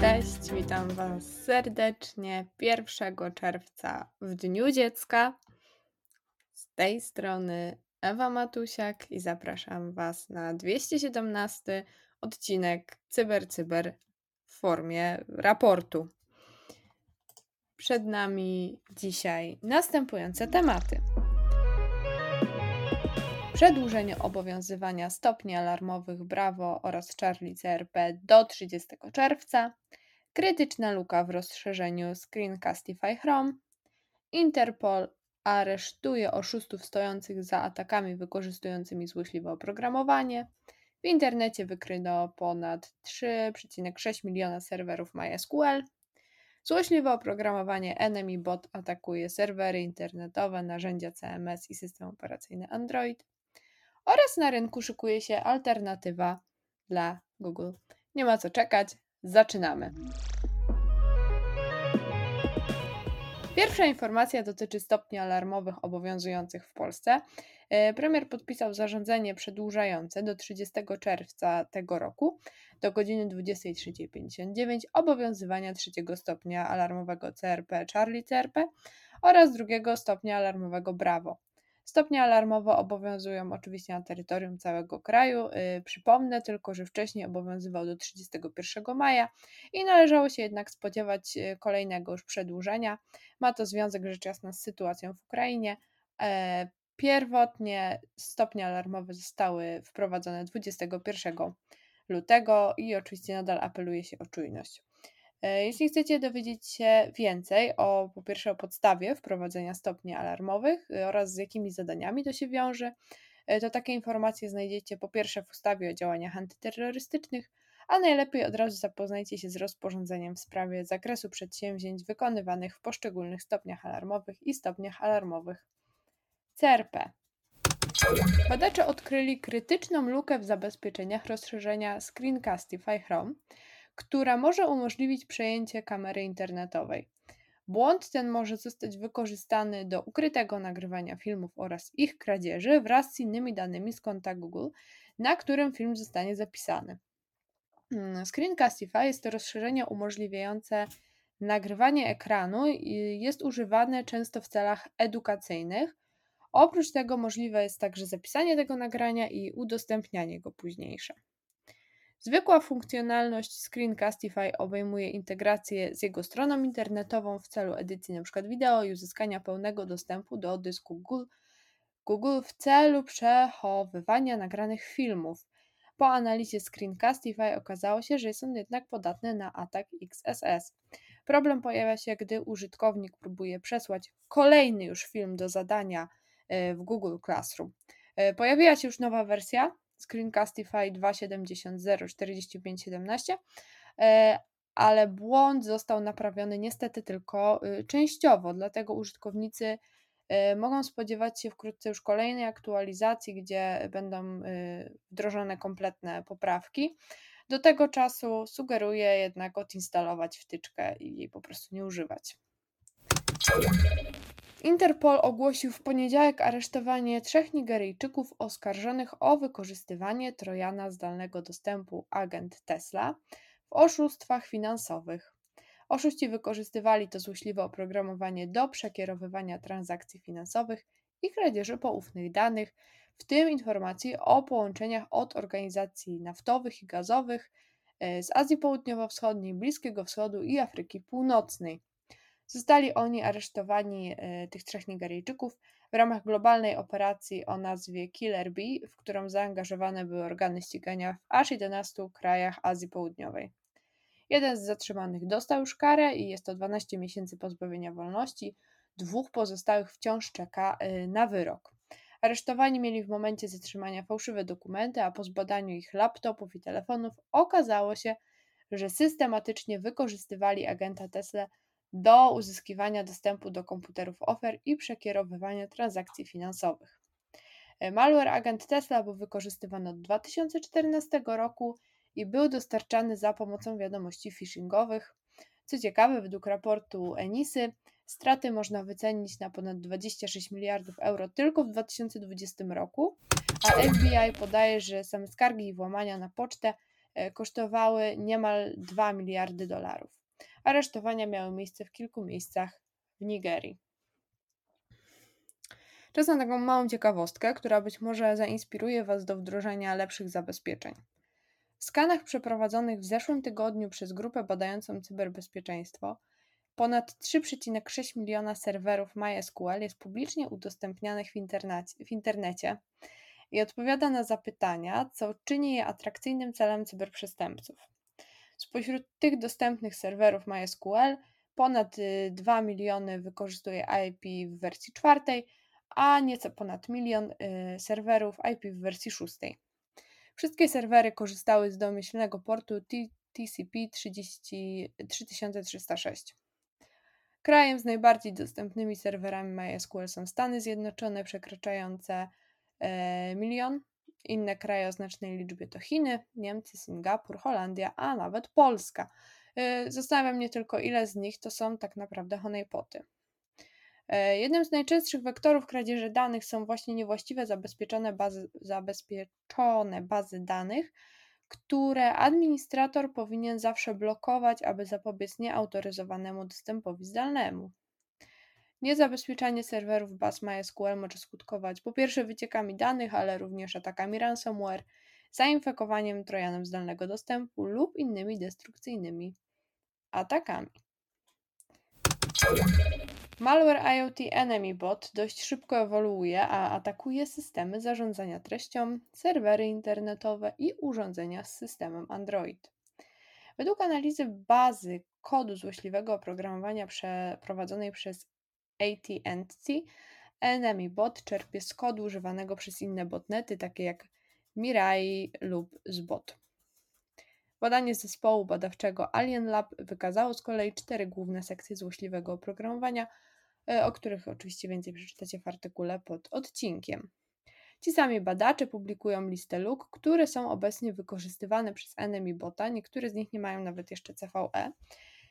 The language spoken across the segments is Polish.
Cześć, witam Was serdecznie 1 czerwca w Dniu Dziecka. Z tej strony Ewa Matusiak i zapraszam Was na 217 odcinek Cyber Cyber w formie raportu. Przed nami dzisiaj następujące tematy. Przedłużenie obowiązywania stopni alarmowych Bravo oraz Charlie CRP do 30 czerwca, krytyczna luka w rozszerzeniu Screencastify Chrome, Interpol aresztuje oszustów stojących za atakami wykorzystującymi złośliwe oprogramowanie, w internecie wykryto ponad 3,6 miliona serwerów MySQL, Złośliwe oprogramowanie Enemy Bot atakuje serwery internetowe, narzędzia CMS i system operacyjny Android. Oraz na rynku szykuje się alternatywa dla Google. Nie ma co czekać, zaczynamy. Pierwsza informacja dotyczy stopni alarmowych obowiązujących w Polsce. E, premier podpisał zarządzenie przedłużające do 30 czerwca tego roku do godziny 23.59 obowiązywania trzeciego stopnia alarmowego CRP Charlie CRP oraz drugiego stopnia alarmowego Bravo. Stopnie alarmowe obowiązują oczywiście na terytorium całego kraju. Yy, przypomnę tylko, że wcześniej obowiązywał do 31 maja i należało się jednak spodziewać y, kolejnego już przedłużenia. Ma to związek rzecz jasna z sytuacją w Ukrainie. E, pierwotnie stopnie alarmowe zostały wprowadzone 21 lutego i oczywiście nadal apeluje się o czujność. E, jeśli chcecie dowiedzieć się więcej o po pierwsze o podstawie wprowadzenia stopni alarmowych y, oraz z jakimi zadaniami to się wiąże, e, to takie informacje znajdziecie po pierwsze w ustawie o działaniach antyterrorystycznych, a najlepiej od razu zapoznajcie się z rozporządzeniem w sprawie zakresu przedsięwzięć wykonywanych w poszczególnych stopniach alarmowych i stopniach alarmowych CRP. Badacze odkryli krytyczną lukę w zabezpieczeniach rozszerzenia Screencastify Chrome, która może umożliwić przejęcie kamery internetowej. Błąd ten może zostać wykorzystany do ukrytego nagrywania filmów oraz ich kradzieży wraz z innymi danymi z konta Google, na którym film zostanie zapisany. Hmm, Screencastify jest to rozszerzenie umożliwiające nagrywanie ekranu i jest używane często w celach edukacyjnych. Oprócz tego możliwe jest także zapisanie tego nagrania i udostępnianie go późniejsze. Zwykła funkcjonalność Screencastify obejmuje integrację z jego stroną internetową w celu edycji np. wideo i uzyskania pełnego dostępu do dysku Google, Google w celu przechowywania nagranych filmów. Po analizie Screencastify okazało się, że jest on jednak podatny na atak XSS. Problem pojawia się, gdy użytkownik próbuje przesłać kolejny już film do zadania e, w Google Classroom. E, pojawiła się już nowa wersja Screencastify 2.70.45.17, e, ale błąd został naprawiony niestety tylko y, częściowo, dlatego użytkownicy e, mogą spodziewać się wkrótce już kolejnej aktualizacji, gdzie będą y, wdrożone kompletne poprawki. Do tego czasu sugeruję jednak odinstalować wtyczkę i jej po prostu nie używać. Interpol ogłosił w poniedziałek aresztowanie trzech Nigeryjczyków oskarżonych o wykorzystywanie trojana zdalnego dostępu agent Tesla w oszustwach finansowych. Oszuści wykorzystywali to złośliwe oprogramowanie do przekierowywania transakcji finansowych i kradzieży poufnych danych, w tym informacji o połączeniach od organizacji naftowych i gazowych e, z Azji Południowo-Wschodniej, Bliskiego Wschodu i Afryki Północnej. Zostali oni aresztowani, e, tych trzech Nigeryjczyków, w ramach globalnej operacji o nazwie Killer Bee, w którą zaangażowane były organy ścigania w aż 11 krajach Azji Południowej. Jeden z zatrzymanych dostał już karę i jest to 12 miesięcy pozbawienia wolności, dwóch pozostałych wciąż czeka e, na wyrok. Aresztowani mieli w momencie zatrzymania fałszywe dokumenty, a po zbadaniu ich laptopów i telefonów okazało się, że systematycznie wykorzystywali agenta Tesla do uzyskiwania dostępu do komputerów ofer i przekierowywania transakcji finansowych. E, malware agent Tesla był wykorzystywany od 2014 roku i był dostarczany za pomocą wiadomości phishingowych. Co ciekawe, według raportu Enisy straty można wycenić na ponad 26 miliardów euro tylko w 2020 roku, a FBI podaje, że same skargi i włamania na pocztę e, kosztowały niemal 2 miliardy dolarów. Aresztowania miały miejsce w kilku miejscach w Nigerii. Czas na taką małą ciekawostkę, która być może zainspiruje Was do wdrożenia lepszych zabezpieczeń. W skanach przeprowadzonych w zeszłym tygodniu przez grupę badającą cyberbezpieczeństwo ponad 3,6 miliona serwerów MySQL jest publicznie udostępnianych w, w internecie i odpowiada na zapytania, co czyni je atrakcyjnym celem cyberprzestępców. Spośród tych dostępnych serwerów MySQL ponad 2 y, miliony wykorzystuje IP w wersji czwartej, a nieco ponad milion y, serwerów IP w wersji szóstej. Wszystkie serwery korzystały z domyślnego portu TCP 3306. Krajem z najbardziej dostępnymi serwerami MySQL są Stany Zjednoczone, przekraczające e, milion. Inne kraje o znacznej liczbie to Chiny, Niemcy, Singapur, Holandia, a nawet Polska. E, zastanawia mnie tylko, ile z nich to są tak naprawdę honeypoty. E, jednym z najczęstszych wektorów kradzieży danych są właśnie niewłaściwe zabezpieczone bazy, zabezpieczone bazy danych, które administrator powinien zawsze blokować, aby zapobiec nieautoryzowanemu dostępowi zdalnemu. Niezabezpieczanie serwerów baz MySQL może skutkować po pierwsze wyciekami danych, ale również atakami ransomware, zainfekowaniem trojanem zdalnego dostępu lub innymi destrukcyjnymi atakami. Malware IoT Enemy Bot dość szybko ewoluuje, a atakuje systemy zarządzania treścią, serwery internetowe i urządzenia z systemem Android. Według analizy bazy kodu złośliwego oprogramowania przeprowadzonej przez AT&T, Enemy Bot czerpie z kodu używanego przez inne botnety, takie jak Mirai lub Zbot. Badanie zespołu badawczego Alien Lab wykazało z kolei cztery główne sekcje złośliwego oprogramowania, e, o których oczywiście więcej przeczytacie w artykule pod odcinkiem. Ci sami badacze publikują listę luk, które są obecnie wykorzystywane przez Enemy Bota, niektóre z nich nie mają nawet jeszcze CVE.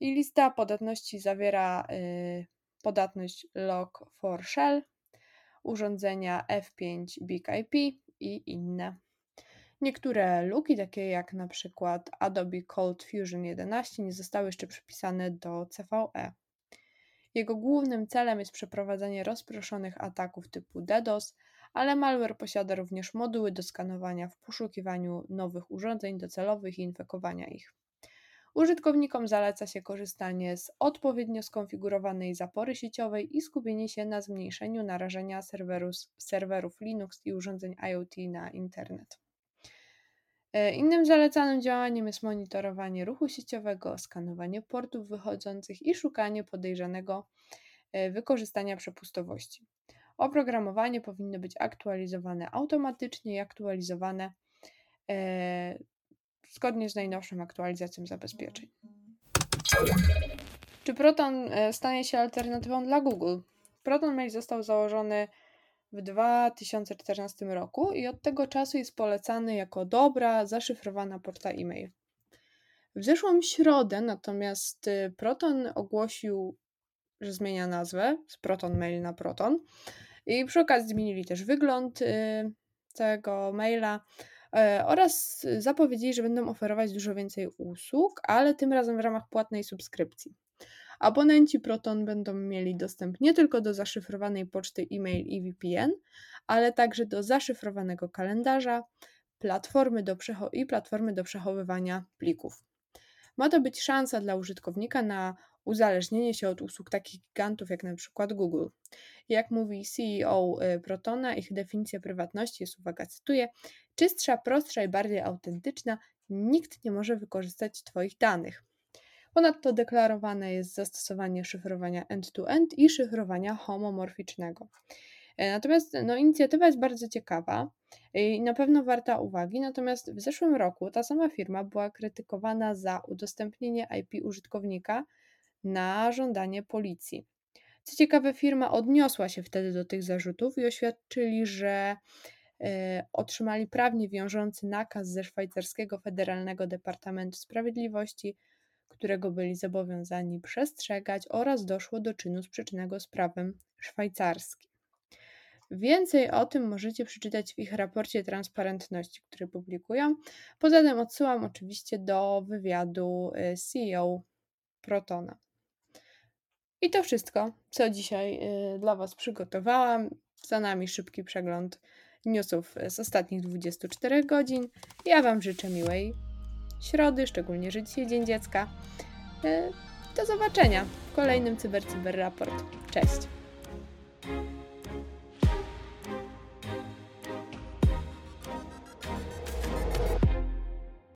I lista podatności zawiera y, podatność Log4Shell, urządzenia F5 Big IP i inne. Niektóre luki, takie jak na przykład Adobe Cold Fusion 11, nie zostały jeszcze przypisane do CVE. Jego głównym celem jest przeprowadzenie rozproszonych ataków typu DDoS, ale malware posiada również moduły do skanowania w poszukiwaniu nowych urządzeń docelowych i infekowania ich. Użytkownikom zaleca się korzystanie z odpowiednio skonfigurowanej zapory sieciowej i skupienie się na zmniejszeniu narażenia serwerów Linux i urządzeń IoT na internet. E, innym zalecanym działaniem jest monitorowanie ruchu sieciowego, skanowanie portów wychodzących i szukanie podejrzanego e, wykorzystania przepustowości. Oprogramowanie powinno być aktualizowane automatycznie i aktualizowane e, zgodnie z najnowszą aktualizacją zabezpieczeń. Czy Proton stanie się alternatywą dla Google? Proton Mail został założony w 2014 roku i od tego czasu jest polecany jako dobra, zaszyfrowana poczta e-mail. W zeszłą środę natomiast y, Proton ogłosił, że zmienia nazwę z Proton Mail na Proton i przy okazji zmienili też wygląd tego maila y, oraz zapowiedzieli, że będą oferować dużo więcej usług, ale tym razem w ramach płatnej subskrypcji. Abonenci Proton będą mieli dostęp nie tylko do zaszyfrowanej poczty e-mail i VPN, ale także do zaszyfrowanego kalendarza, platformy do i platformy do przechowywania plików. Ma to być szansa dla użytkownika na uzależnienie się od usług takich gigantów jak na przykład Google. Jak mówi CEO y, Protona, ich definicja prywatności jest, uwaga, cytuję, czystsza, prostsza i bardziej autentyczna, nikt nie może wykorzystać Twoich danych. Ponadto deklarowane jest zastosowanie szyfrowania end-to-end i szyfrowania homomorficznego. E, natomiast no, inicjatywa jest bardzo ciekawa i na pewno warta uwagi. Natomiast w zeszłym roku ta sama firma była krytykowana za udostępnienie IP użytkownika na żądanie policji. Co ciekawe, firma odniosła się wtedy do tych zarzutów i oświadczyli, że e, otrzymali prawnie wiążący nakaz ze szwajcarskiego Federalnego Departamentu Sprawiedliwości którego byli zobowiązani przestrzegać oraz doszło do czynu sprzecznego z prawem szwajcarskim. Więcej o tym możecie przeczytać w ich raporcie transparentności, który publikują. Poza tym odsyłam oczywiście do wywiadu y, CEO Protona. I to wszystko, co dzisiaj y, dla Was przygotowałam. Za nami szybki przegląd newsów z ostatnich 24 godzin. Ja Wam życzę miłej środy, szczególnie, że dzisiaj Dzień Dziecka. Y, do zobaczenia w kolejnym Cyber Cyber Raport. Cześć!